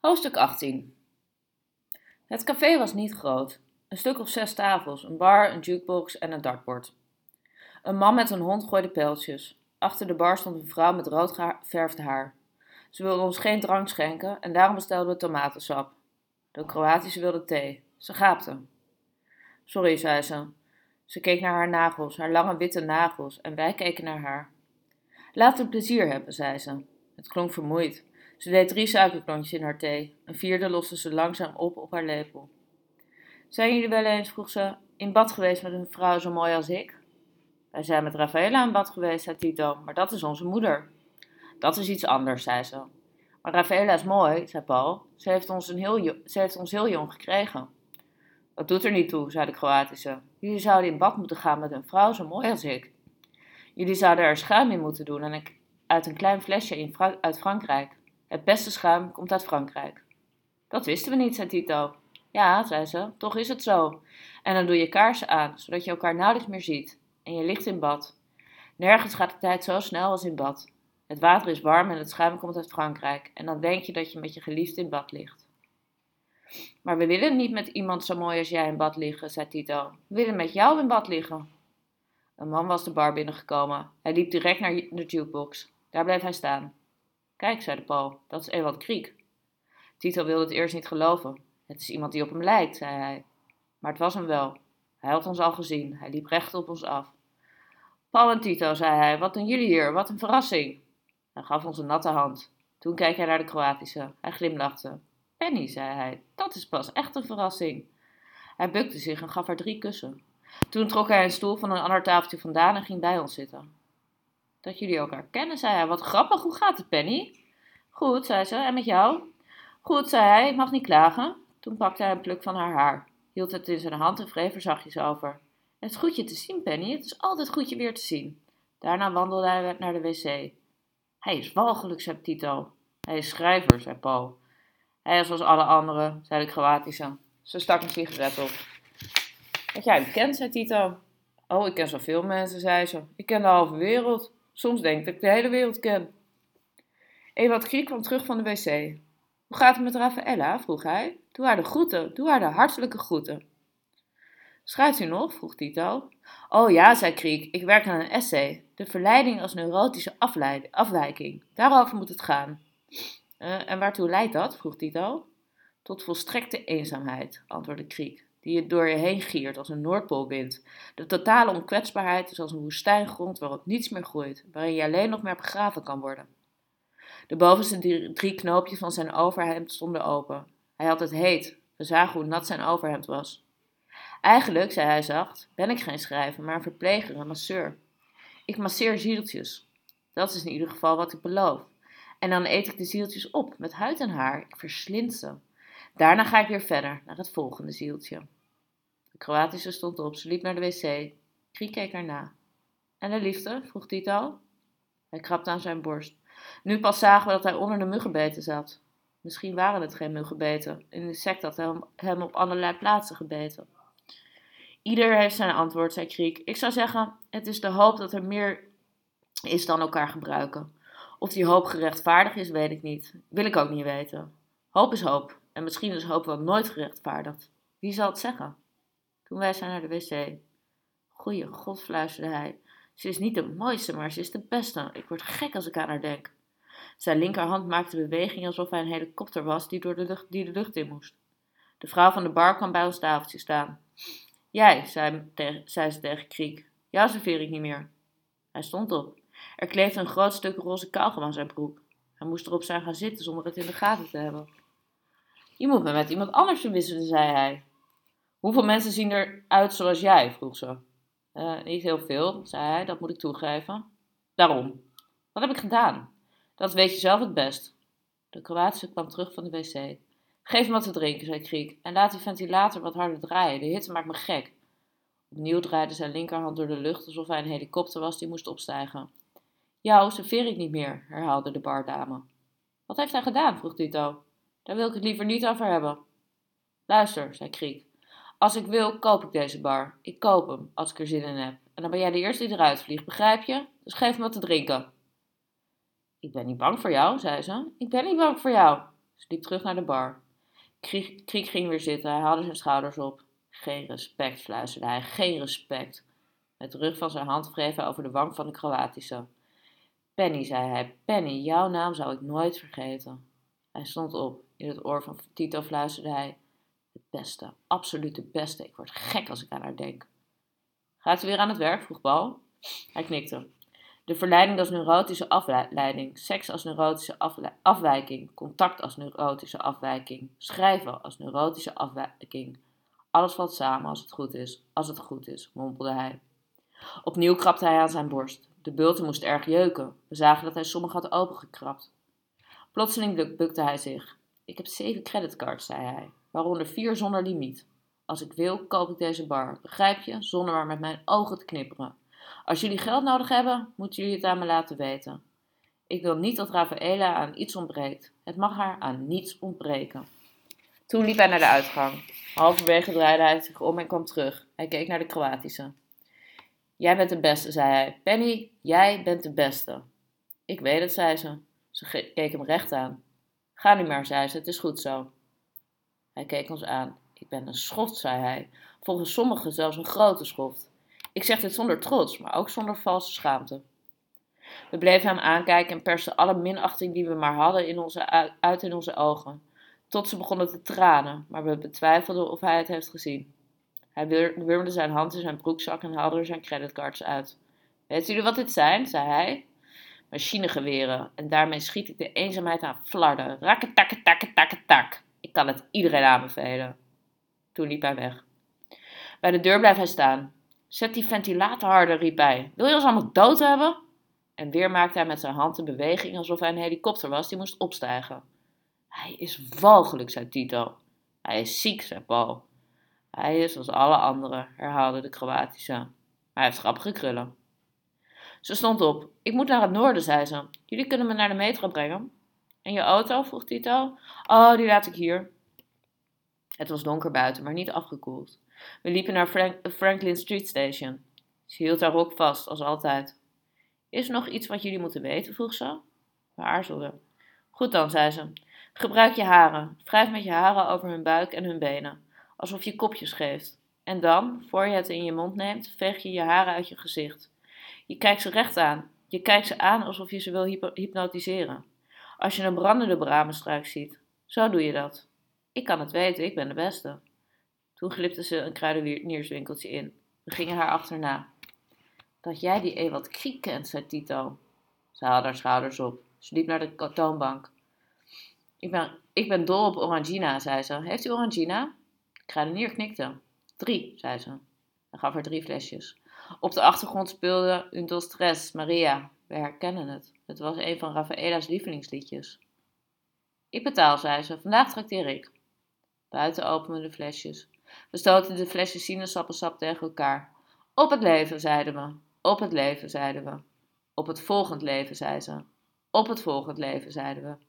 Hoofdstuk 18 Het café was niet groot. Een stuk of zes tafels, een bar, een jukebox en een dartbord. Een man met een hond gooide pijltjes. Achter de bar stond een vrouw met rood geverfd haar. Ze wilde ons geen drank schenken en daarom bestelden we tomatensap. De Kroatische wilde thee. Ze gaapte. Sorry, zei ze. Ze keek naar haar nagels, haar lange witte nagels, en wij keken naar haar. Laat het plezier hebben, zei ze. Het klonk vermoeid. Ze deed drie suikerklontjes in haar thee. Een vierde loste ze langzaam op op haar lepel. Zijn jullie wel eens, vroeg ze, in bad geweest met een vrouw zo mooi als ik? Wij zijn met Rafaela in bad geweest, zei Tito, maar dat is onze moeder. Dat is iets anders, zei ze. Maar Rafaela is mooi, zei Paul. Ze heeft ons, een heel, ze heeft ons heel jong gekregen. Dat doet er niet toe, zei de Kroatische. Jullie zouden in bad moeten gaan met een vrouw zo mooi als ik. Jullie zouden er schuim in moeten doen en ik, uit een klein flesje in uit Frankrijk. Het beste schuim komt uit Frankrijk. Dat wisten we niet, zei Tito. Ja, zei ze, toch is het zo. En dan doe je kaarsen aan, zodat je elkaar nauwelijks meer ziet. En je ligt in bad. Nergens gaat de tijd zo snel als in bad. Het water is warm en het schuim komt uit Frankrijk. En dan denk je dat je met je geliefde in bad ligt. Maar we willen niet met iemand zo mooi als jij in bad liggen, zei Tito. We willen met jou in bad liggen. Een man was de bar binnengekomen. Hij liep direct naar de jukebox. Daar bleef hij staan. Kijk, zei Paul, dat is Ewald Kriek. Tito wilde het eerst niet geloven. Het is iemand die op hem lijkt, zei hij. Maar het was hem wel. Hij had ons al gezien. Hij liep recht op ons af. Paul en Tito, zei hij, wat doen jullie hier? Wat een verrassing. Hij gaf ons een natte hand. Toen keek hij naar de Kroatische. Hij glimlachte. Penny, zei hij, dat is pas echt een verrassing. Hij bukte zich en gaf haar drie kussen. Toen trok hij een stoel van een ander tafeltje vandaan en ging bij ons zitten. Dat jullie elkaar kennen, zei hij. Wat grappig, hoe gaat het, Penny? Goed, zei ze, en met jou? Goed, zei hij, ik mag niet klagen. Toen pakte hij een pluk van haar haar, hield het in zijn hand en wreef er zachtjes over. Het is goed je te zien, Penny, het is altijd goed je weer te zien. Daarna wandelde hij naar de wc. Hij is walgelijk, zei Tito. Hij is schrijver, zei Paul. Hij is zoals alle anderen, zei de Kroatische. Ze stak een sigaret op. Dat jij hem kent, zei Tito. Oh, ik ken zoveel mensen, zei ze. Ik ken de halve wereld. Soms denk ik dat ik de hele wereld ken. Ewald Griek kwam terug van de wc. Hoe gaat het met Rafaella? vroeg hij. Doe haar de groeten, doe haar de hartelijke groeten. Schrijft u nog? vroeg Tito. Oh ja, zei Kriek, ik werk aan een essay. De verleiding als neurotische afwijking. Daarover moet het gaan. Uh, en waartoe leidt dat? vroeg Tito. Tot volstrekte eenzaamheid, antwoordde Kriek die je door je heen giert als een Noordpoolwind. De totale onkwetsbaarheid is als een woestijngrond waarop niets meer groeit, waarin je alleen nog maar begraven kan worden. De bovenste drie knoopjes van zijn overhemd stonden open. Hij had het heet. We zagen hoe nat zijn overhemd was. Eigenlijk, zei hij zacht, ben ik geen schrijver, maar een verpleger, een masseur. Ik masseer zieltjes. Dat is in ieder geval wat ik beloof. En dan eet ik de zieltjes op, met huid en haar. Ik verslind ze. Daarna ga ik weer verder, naar het volgende zieltje. Kroatische stond op, ze liep naar de wc. Kriek keek erna. En de liefde? vroeg Tito. Hij krabde aan zijn borst. Nu pas zagen we dat hij onder de muggenbeten zat. Misschien waren het geen muggenbeten. Een insect had hem, hem op allerlei plaatsen gebeten. Ieder heeft zijn antwoord, zei Kriek. Ik zou zeggen, het is de hoop dat er meer is dan elkaar gebruiken. Of die hoop gerechtvaardigd is, weet ik niet. Wil ik ook niet weten. Hoop is hoop. En misschien is hoop wel nooit gerechtvaardigd. Wie zal het zeggen? Toen wij zijn naar de wc. Goeie god, fluisterde hij. Ze is niet de mooiste, maar ze is de beste. Ik word gek als ik aan haar denk. Zijn linkerhand maakte beweging alsof hij een helikopter was die, door de, lucht, die de lucht in moest. De vrouw van de bar kwam bij ons tafeltje staan. Jij, zei, zei ze tegen Kriek. Jou serveer ik niet meer. Hij stond op. Er kleefde een groot stuk roze kauwgom aan zijn broek. Hij moest erop zijn gaan zitten zonder het in de gaten te hebben. Je moet me met iemand anders verwisselen, zei hij. Hoeveel mensen zien eruit zoals jij? vroeg ze. Uh, niet heel veel, zei hij, dat moet ik toegeven. Daarom. Wat heb ik gedaan? Dat weet je zelf het best. De Kroatische kwam terug van de wc. Geef hem wat te drinken, zei Kriek, en laat die ventilator wat harder draaien. De hitte maakt me gek. Opnieuw draaide zijn linkerhand door de lucht alsof hij een helikopter was die moest opstijgen. Jou serveer ik niet meer, herhaalde de bardame. Wat heeft hij gedaan? vroeg Tito. Daar wil ik het liever niet over hebben. Luister, zei Kriek. Als ik wil, koop ik deze bar. Ik koop hem, als ik er zin in heb. En dan ben jij de eerste die eruit vliegt, begrijp je? Dus geef me wat te drinken. Ik ben niet bang voor jou, zei ze. Ik ben niet bang voor jou. Ze liep terug naar de bar. Kriek, ging weer zitten, hij haalde zijn schouders op. Geen respect, fluisterde hij, geen respect. Met de rug van zijn hand wreef hij over de wang van de Kroatische. Penny, zei hij, Penny, jouw naam zou ik nooit vergeten. Hij stond op. In het oor van Tito fluisterde hij: beste, absoluut het beste. Ik word gek als ik aan haar denk. Gaat u weer aan het werk? vroeg Paul. Hij knikte. De verleiding als neurotische afleiding, seks als neurotische afwijking, contact als neurotische afwijking, schrijven als neurotische afwijking. Alles valt samen als het goed is, als het goed is, mompelde hij. Opnieuw krabde hij aan zijn borst. De bulten moest erg jeuken. We zagen dat hij sommige had opengekrapt. Plotseling bukte hij zich. Ik heb zeven creditcards, zei hij, waaronder vier zonder limiet. Als ik wil, koop ik deze bar, begrijp je, zonder maar met mijn ogen te knipperen. Als jullie geld nodig hebben, moeten jullie het aan me laten weten. Ik wil niet dat Rafaela aan iets ontbreekt. Het mag haar aan niets ontbreken. Toen liep hij naar de uitgang. Halverwege draaide hij zich om en kwam terug. Hij keek naar de Kroatische. Jij bent de beste, zei hij. Penny, jij bent de beste. Ik weet het, zei ze. Ze keek hem recht aan. Ga nu maar, zei ze, het is goed zo. Hij keek ons aan. Ik ben een schoft, zei hij. Volgens sommigen zelfs een grote schoft. Ik zeg dit zonder trots, maar ook zonder valse schaamte. We bleven hem aankijken en persten alle minachting die we maar hadden in onze, uit in onze ogen. Tot ze begonnen te tranen, maar we betwijfelden of hij het heeft gezien. Hij wurmde zijn hand in zijn broekzak en haalde er zijn creditcards uit. Weet jullie wat dit zijn? zei hij machinegeweren en daarmee schiet ik de eenzaamheid aan flarden. tak. Kan het iedereen aanbevelen. Toen liep hij weg. Bij de deur bleef hij staan. Zet die ventilator harder, riep hij. Wil je ons allemaal dood hebben? En weer maakte hij met zijn hand een beweging alsof hij een helikopter was die moest opstijgen. Hij is walgelijk, zei Tito. Hij is ziek, zei Paul. Hij is als alle anderen, herhaalde de Kroatische. Hij heeft grappige krullen. Ze stond op. Ik moet naar het noorden, zei ze. Jullie kunnen me naar de metro brengen. En je auto? vroeg Tito. Oh, die laat ik hier. Het was donker buiten, maar niet afgekoeld. We liepen naar Franklin Street Station. Ze hield haar rok vast, als altijd. Is er nog iets wat jullie moeten weten? vroeg ze. We aarzelden. Goed dan, zei ze. Gebruik je haren. Wrijf met je haren over hun buik en hun benen, alsof je kopjes geeft. En dan, voor je het in je mond neemt, veeg je je haren uit je gezicht. Je kijkt ze recht aan. Je kijkt ze aan alsof je ze wil hypnotiseren. Als je een brandende bramenstruik ziet. Zo doe je dat. Ik kan het weten, ik ben de beste. Toen glipte ze een kruidenierswinkeltje in. We gingen haar achterna. Dat jij die Ewald Kriek kent, zei Tito. Ze haalde haar schouders op. Ze liep naar de toonbank. Ik ben, ik ben dol op Orangina, zei ze. Heeft u Orangina? De kruidenier knikte. Drie, zei ze. Hij gaf haar drie flesjes. Op de achtergrond speelde Un dos tres, Maria. We herkennen het. Het was een van Rafaela's lievelingsliedjes. Ik betaal, zei ze. Vandaag trakteer ik. Buiten openden de flesjes. We stoten de flesjes sinaasappelsap tegen elkaar. Op het leven, zeiden we. Op het leven, zeiden we. Op het volgend leven, zei ze. Op het volgend leven, zeiden we.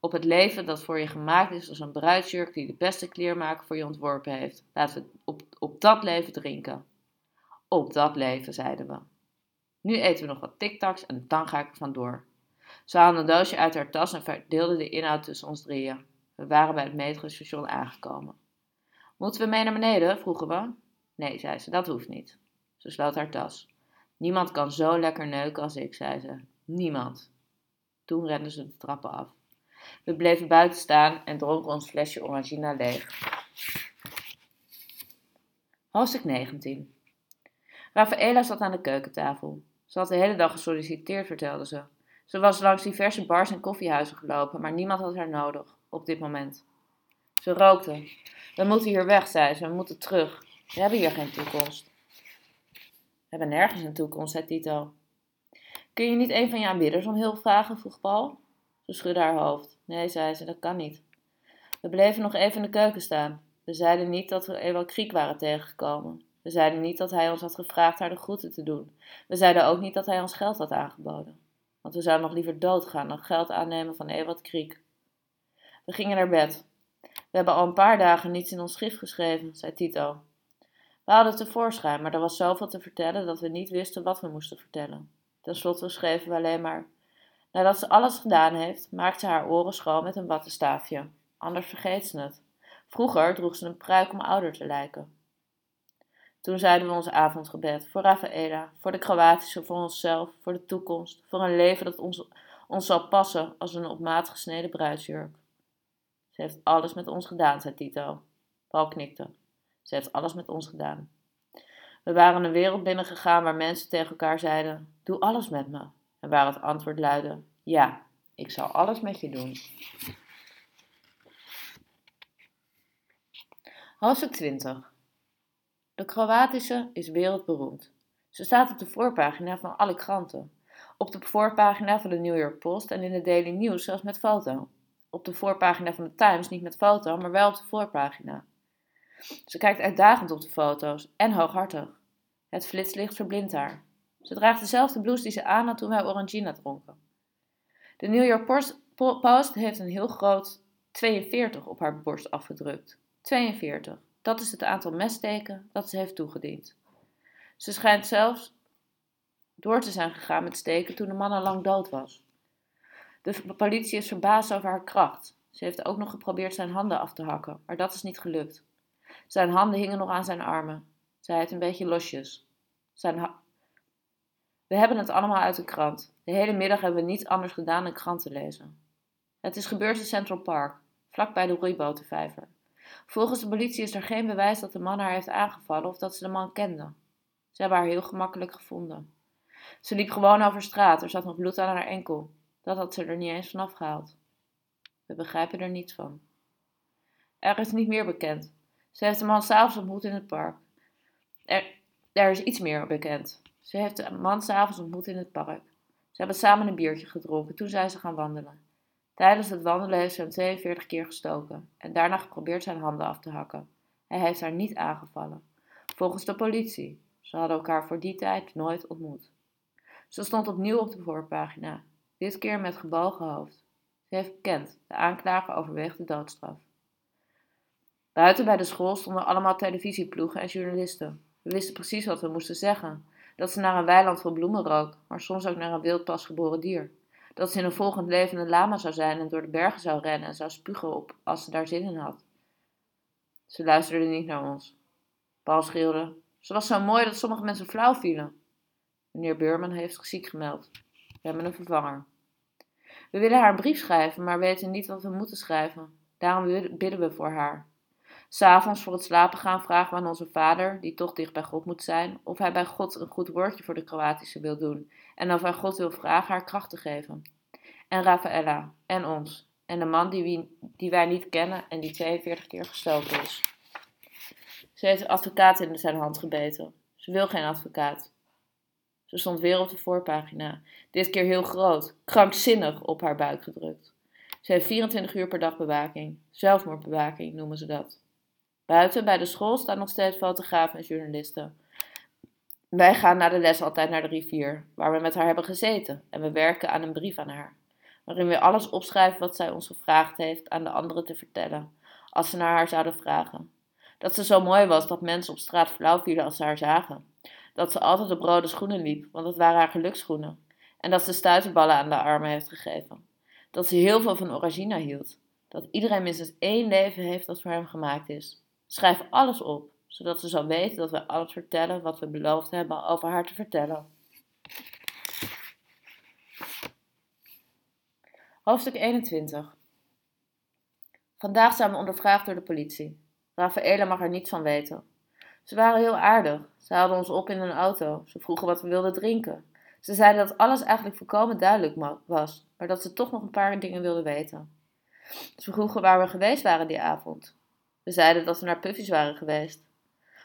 Op het leven dat voor je gemaakt is als een bruidsjurk die de beste kleermaker voor je ontworpen heeft. Laten we op, op dat leven drinken. Op dat leven, zeiden we. Nu eten we nog wat tic-tacs en dan ga ik er vandoor. Ze haalde een doosje uit haar tas en verdeelde de inhoud tussen ons drieën. We waren bij het metrostation aangekomen. Moeten we mee naar beneden? vroegen we. Nee, zei ze, dat hoeft niet. Ze sloot haar tas. Niemand kan zo lekker neuken als ik, zei ze. Niemand. Toen renden ze de trappen af. We bleven buiten staan en dronken ons flesje orangina leeg. Hoofdstuk 19 Rafaela zat aan de keukentafel. Ze had de hele dag gesolliciteerd, vertelde ze. Ze was langs diverse bars en koffiehuizen gelopen, maar niemand had haar nodig, op dit moment. Ze rookte. We moeten hier weg, zei ze. We moeten terug. We hebben hier geen toekomst. We hebben nergens een toekomst, zei Tito. Kun je niet een van je aanbidders om hulp vragen? vroeg Paul. Ze schudde haar hoofd. Nee, zei ze, dat kan niet. We bleven nog even in de keuken staan. We zeiden niet dat we eenmaal Kriek waren tegengekomen. We zeiden niet dat hij ons had gevraagd haar de groeten te doen. We zeiden ook niet dat hij ons geld had aangeboden. Want we zouden nog liever doodgaan dan geld aannemen van Ewald Kriek. We gingen naar bed. We hebben al een paar dagen niets in ons schrift geschreven, zei Tito. We hadden tevoorschijn, maar er was zoveel te vertellen dat we niet wisten wat we moesten vertellen. Ten slotte schreven we alleen maar: Nadat ze alles gedaan heeft, maakt ze haar oren schoon met een wattenstaafje. Anders vergeet ze het. Vroeger droeg ze een pruik om ouder te lijken. Toen zeiden we ons avondgebed voor Rafaela, voor de Kroatische, voor onszelf, voor de toekomst, voor een leven dat ons, ons zal passen als een op maat gesneden bruidsjurk. Ze heeft alles met ons gedaan, zei Tito. Paul knikte. Ze heeft alles met ons gedaan. We waren een wereld binnengegaan waar mensen tegen elkaar zeiden: Doe alles met me. En waar het antwoord luidde: Ja, ik zal alles met je doen. Hoofdstuk 20 De Kroatische is wereldberoemd. Ze staat op de voorpagina van alle kranten. Op de voorpagina van de New York Post en in de Daily News zelfs met foto. Op de voorpagina van de Times niet met foto, maar wel op de voorpagina. Ze kijkt uitdagend op de foto's en hooghartig. Het flitslicht verblindt haar. Ze draagt dezelfde blouse die ze aan had toen wij Orangina dronken. De New York Post heeft een heel groot 42 op haar borst afgedrukt. 42. Dat is het aantal messteken dat ze heeft toegediend. Ze schijnt zelfs door te zijn gegaan met steken toen de man al lang dood was. De politie is verbaasd over haar kracht. Ze heeft ook nog geprobeerd zijn handen af te hakken, maar dat is niet gelukt. Zijn handen hingen nog aan zijn armen. Zij het een beetje losjes. Zijn we hebben het allemaal uit de krant. De hele middag hebben we niets anders gedaan dan kranten lezen. Het is gebeurd in Central Park, vlakbij de roeibotenvijver. Volgens de politie is er geen bewijs dat de man haar heeft aangevallen of dat ze de man kende. Ze hebben haar heel gemakkelijk gevonden. Ze liep gewoon over straat, er zat nog bloed aan haar enkel. Dat had ze er niet eens vanaf gehaald. We begrijpen er niets van. Er is niet meer bekend. Ze heeft de man s'avonds ontmoet in het park. Er, er is iets meer bekend. Ze heeft de man s'avonds ontmoet in het park. Ze hebben samen een biertje gedronken, toen zijn ze gaan wandelen. Tijdens het wandelen heeft ze hem 42 keer gestoken en daarna geprobeerd zijn handen af te hakken. Hij heeft haar niet aangevallen. Volgens de politie. Ze hadden elkaar voor die tijd nooit ontmoet. Ze stond opnieuw op de voorpagina, dit keer met gebogen hoofd. Ze heeft bekend, de aanklager overweegt de doodstraf. Buiten bij de school stonden allemaal televisieploegen en journalisten. We wisten precies wat we moesten zeggen. Dat ze naar een weiland vol bloemen rook, maar soms ook naar een wild pasgeboren dier. Dat ze in een volgend leven een lama zou zijn en door de bergen zou rennen en zou spugen op als ze daar zin in had. Ze luisterde niet naar ons. Paul schreeuwde. Ze was zo mooi dat sommige mensen flauw vielen. Meneer Beurman heeft zich ziek gemeld. We hebben een vervanger. We willen haar een brief schrijven, maar weten niet wat we moeten schrijven. Daarom bidden we voor haar. S'avonds voor het slapen gaan vragen we aan onze vader, die toch dicht bij God moet zijn, of hij bij God een goed woordje voor de Kroatische wil doen en of hij God wil vragen haar kracht te geven. En Rafaela, en ons, en de man die, wie, die wij niet kennen en die 42 keer gestoken is. Ze heeft een advocaat in zijn hand gebeten. Ze wil geen advocaat. Ze stond weer op de voorpagina, dit keer heel groot, krankzinnig op haar buik gedrukt. Ze heeft 24 uur per dag bewaking, zelfmoordbewaking noemen ze dat. Buiten bij de school staan nog steeds fotografen en journalisten. Wij gaan na de les altijd naar de rivier, waar we met haar hebben gezeten, en we werken aan een brief aan haar, waarin we alles opschrijven wat zij ons gevraagd heeft aan de anderen te vertellen, als ze naar haar zouden vragen. Dat ze zo mooi was dat mensen op straat flauw vielen als ze haar zagen. Dat ze altijd op rode schoenen liep, want dat waren haar geluksschoenen. En dat ze stuiterballen aan de armen heeft gegeven. Dat ze heel veel van Orangina hield. Dat iedereen minstens één leven heeft dat voor hem gemaakt is. Schrijf alles op, zodat ze zal weten dat we alles vertellen wat we beloofd hebben over haar te vertellen. Hoofdstuk 21 Vandaag zijn we ondervraagd door de politie. Rafaela mag er niets van weten. Ze waren heel aardig. Ze haalden ons op in een auto. Ze vroegen wat we wilden drinken. Ze zeiden dat alles eigenlijk volkomen duidelijk was, maar dat ze toch nog een paar dingen wilden weten. Ze vroegen waar we geweest waren die avond. We zeiden dat we naar Puffies waren geweest.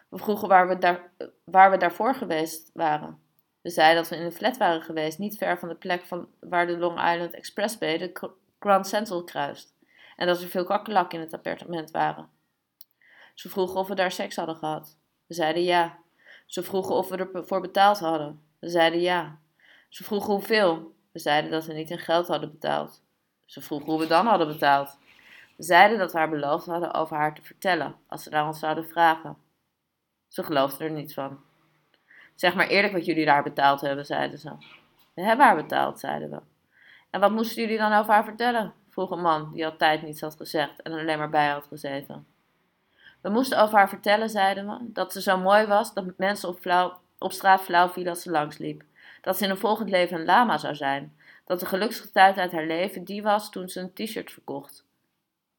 We vroegen waar we, daar, waar we daarvoor geweest waren. We zeiden dat we in een flat waren geweest, niet ver van de plek van waar de Long Island Expressway de Grand Central kruist. En dat er veel kakkelak in het appartement waren. Ze vroegen of we daar seks hadden gehad. We zeiden ja. Ze vroegen of we ervoor betaald hadden. We zeiden ja. Ze vroegen hoeveel. We zeiden dat we niet in geld hadden betaald. Ze vroegen hoe we dan hadden betaald. We zeiden dat we haar beloofd hadden over haar te vertellen, als ze naar ons zouden vragen. Ze geloofden er niets van. Zeg maar eerlijk wat jullie daar betaald hebben, zeiden ze. We hebben haar betaald, zeiden we. En wat moesten jullie dan over haar vertellen? vroeg een man die al tijd niets had gezegd en alleen maar bij had gezeten. We moesten over haar vertellen, zeiden we, dat ze zo mooi was dat mensen op, straat flauw vielen als ze langsliep. Dat ze in een volgend leven een lama zou zijn. Dat de gelukkigste tijd uit haar leven die was toen ze een t-shirt verkocht.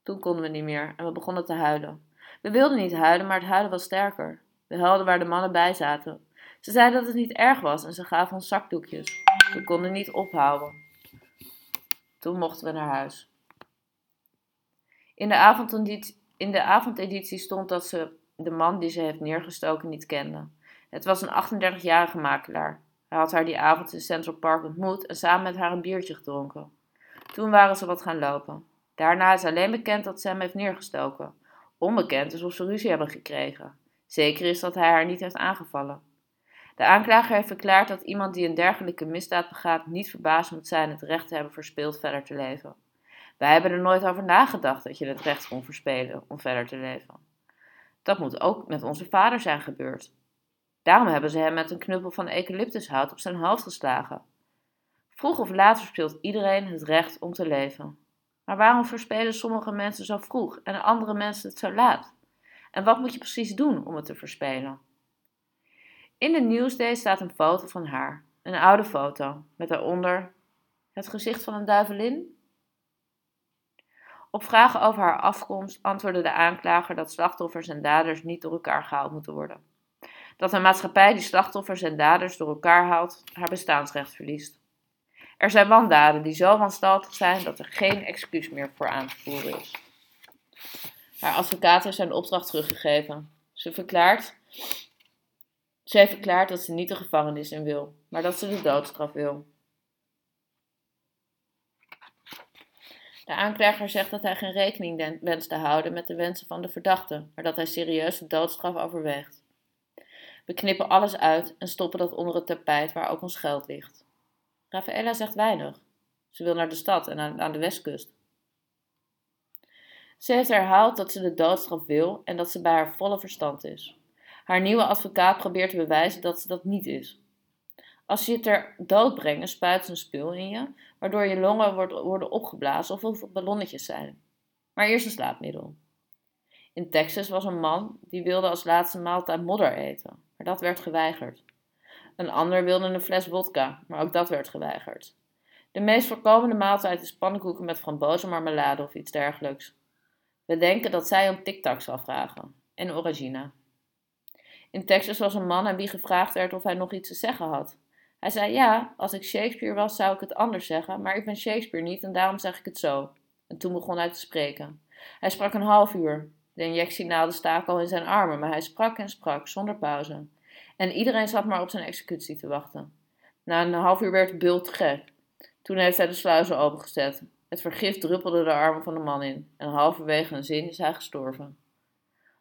Toen konden we niet meer en we begonnen te huilen. We wilden niet huilen, maar het huilen was sterker. We huilden waar de mannen bij zaten. Ze zeiden dat het niet erg was en ze gaven ons zakdoekjes. We konden niet ophouden. Toen mochten we naar huis. In de, avondeditie, in de avondeditie stond dat ze de man die ze heeft neergestoken niet kende. Het was een 38-jarige makelaar. Hij had haar die avond in Central Park ontmoet en samen met haar een biertje gedronken. Toen waren ze wat gaan lopen. Daarna is alleen bekend dat ze hem heeft neergestoken. Onbekend is of ze ruzie hebben gekregen. Zeker is dat hij haar niet heeft aangevallen. De aanklager heeft verklaard dat iemand die een dergelijke misdaad begaat niet verbaasd moet zijn het recht te hebben verspeeld verder te leven. Wij hebben er nooit over nagedacht dat je het recht kon verspelen om verder te leven. Dat moet ook met onze vader zijn gebeurd. Daarom hebben ze hem met een knuppel van eucalyptushout op zijn hoofd geslagen. Vroeg of laat verspeelt iedereen het recht om te leven. Maar waarom verspelen sommige mensen zo vroeg en andere mensen het zo laat? En wat moet je precies doen om het te verspelen? In de Newsday staat een foto van haar, een oude foto, met daaronder het gezicht van een duivelin. Op vragen over haar afkomst antwoordde de aanklager dat slachtoffers en daders niet door elkaar gehaald moeten worden. Dat een maatschappij die slachtoffers en daders door elkaar haalt, haar bestaansrecht verliest. Er zijn wandaden die zo wanstaltig zijn dat er geen excuus meer voor aan te voeren is. Haar advocaat heeft zijn opdracht teruggegeven. Ze verklaart ze heeft verklaard dat ze niet de gevangenis in wil, maar dat ze de doodstraf wil. De aanklager zegt dat hij geen rekening wenst te houden met de wensen van de verdachte, maar dat hij serieus de doodstraf overweegt. We knippen alles uit en stoppen dat onder het tapijt waar ook ons geld ligt. Rafaela zegt weinig. Ze wil naar de stad en aan de westkust. Ze heeft herhaald dat ze de doodstraf wil en dat ze bij haar volle verstand is. Haar nieuwe advocaat probeert te bewijzen dat ze dat niet is. Als ze je ter dood brengen, spuiten ze een spul in je, waardoor je longen worden opgeblazen of er ballonnetjes zijn. Maar eerst een slaapmiddel. In Texas was een man die wilde als laatste maaltijd modder eten, maar dat werd geweigerd. Een ander wilde een fles vodka, maar ook dat werd geweigerd. De meest voorkomende maaltijd is pannenkoeken met frambozenmarmelade of iets dergelijks. We denken dat zij om tic-tac zal vragen en orangina. In Texas was een man aan wie gevraagd werd of hij nog iets te zeggen had. Hij zei: Ja, als ik Shakespeare was, zou ik het anders zeggen, maar ik ben Shakespeare niet en daarom zeg ik het zo. En toen begon hij te spreken. Hij sprak een half uur. De injectienaalden staken al in zijn armen, maar hij sprak en sprak zonder pauze. En iedereen zat maar op zijn executie te wachten. Na een half uur werd Bult gek. Toen heeft hij de sluizen opengezet. Het vergif druppelde de armen van de man in en halverwege een zin is hij gestorven.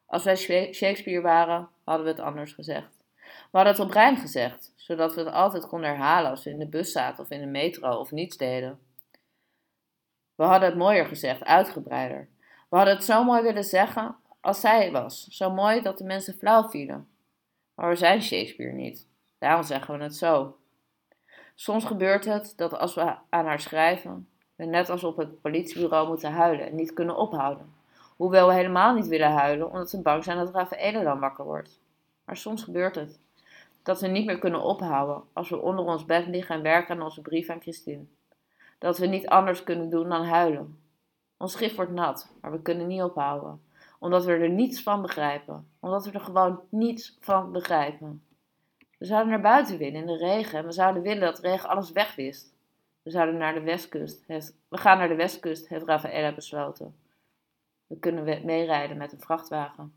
Als wij Shakespeare waren, hadden we het anders gezegd. We hadden het op rijm gezegd, zodat we het altijd konden herhalen als we in de bus zaten of in de metro of niets deden. We hadden het mooier gezegd, uitgebreider. We hadden het zo mooi willen zeggen als zij was, zo mooi dat de mensen flauw vielen. Maar we zijn Shakespeare niet, daarom zeggen we het zo. Soms gebeurt het dat als we aan haar schrijven, we net als op het politiebureau moeten huilen en niet kunnen ophouden. Hoewel we helemaal niet willen huilen, omdat we bang zijn dat Rafaela dan wakker wordt. Maar soms gebeurt het. Dat we niet meer kunnen ophouden als we onder ons bed liggen en werken aan onze brief aan Christine. Dat we niet anders kunnen doen dan huilen. Ons schrift wordt nat, maar we kunnen niet ophouden. Omdat we er niets van begrijpen. Omdat we er gewoon niets van begrijpen. We zouden naar buiten willen in de regen en we zouden willen dat de regen alles wegwist. We zouden naar de westkust. We gaan naar de westkust, heeft Rafaela besloten. We kunnen meerijden met een vrachtwagen.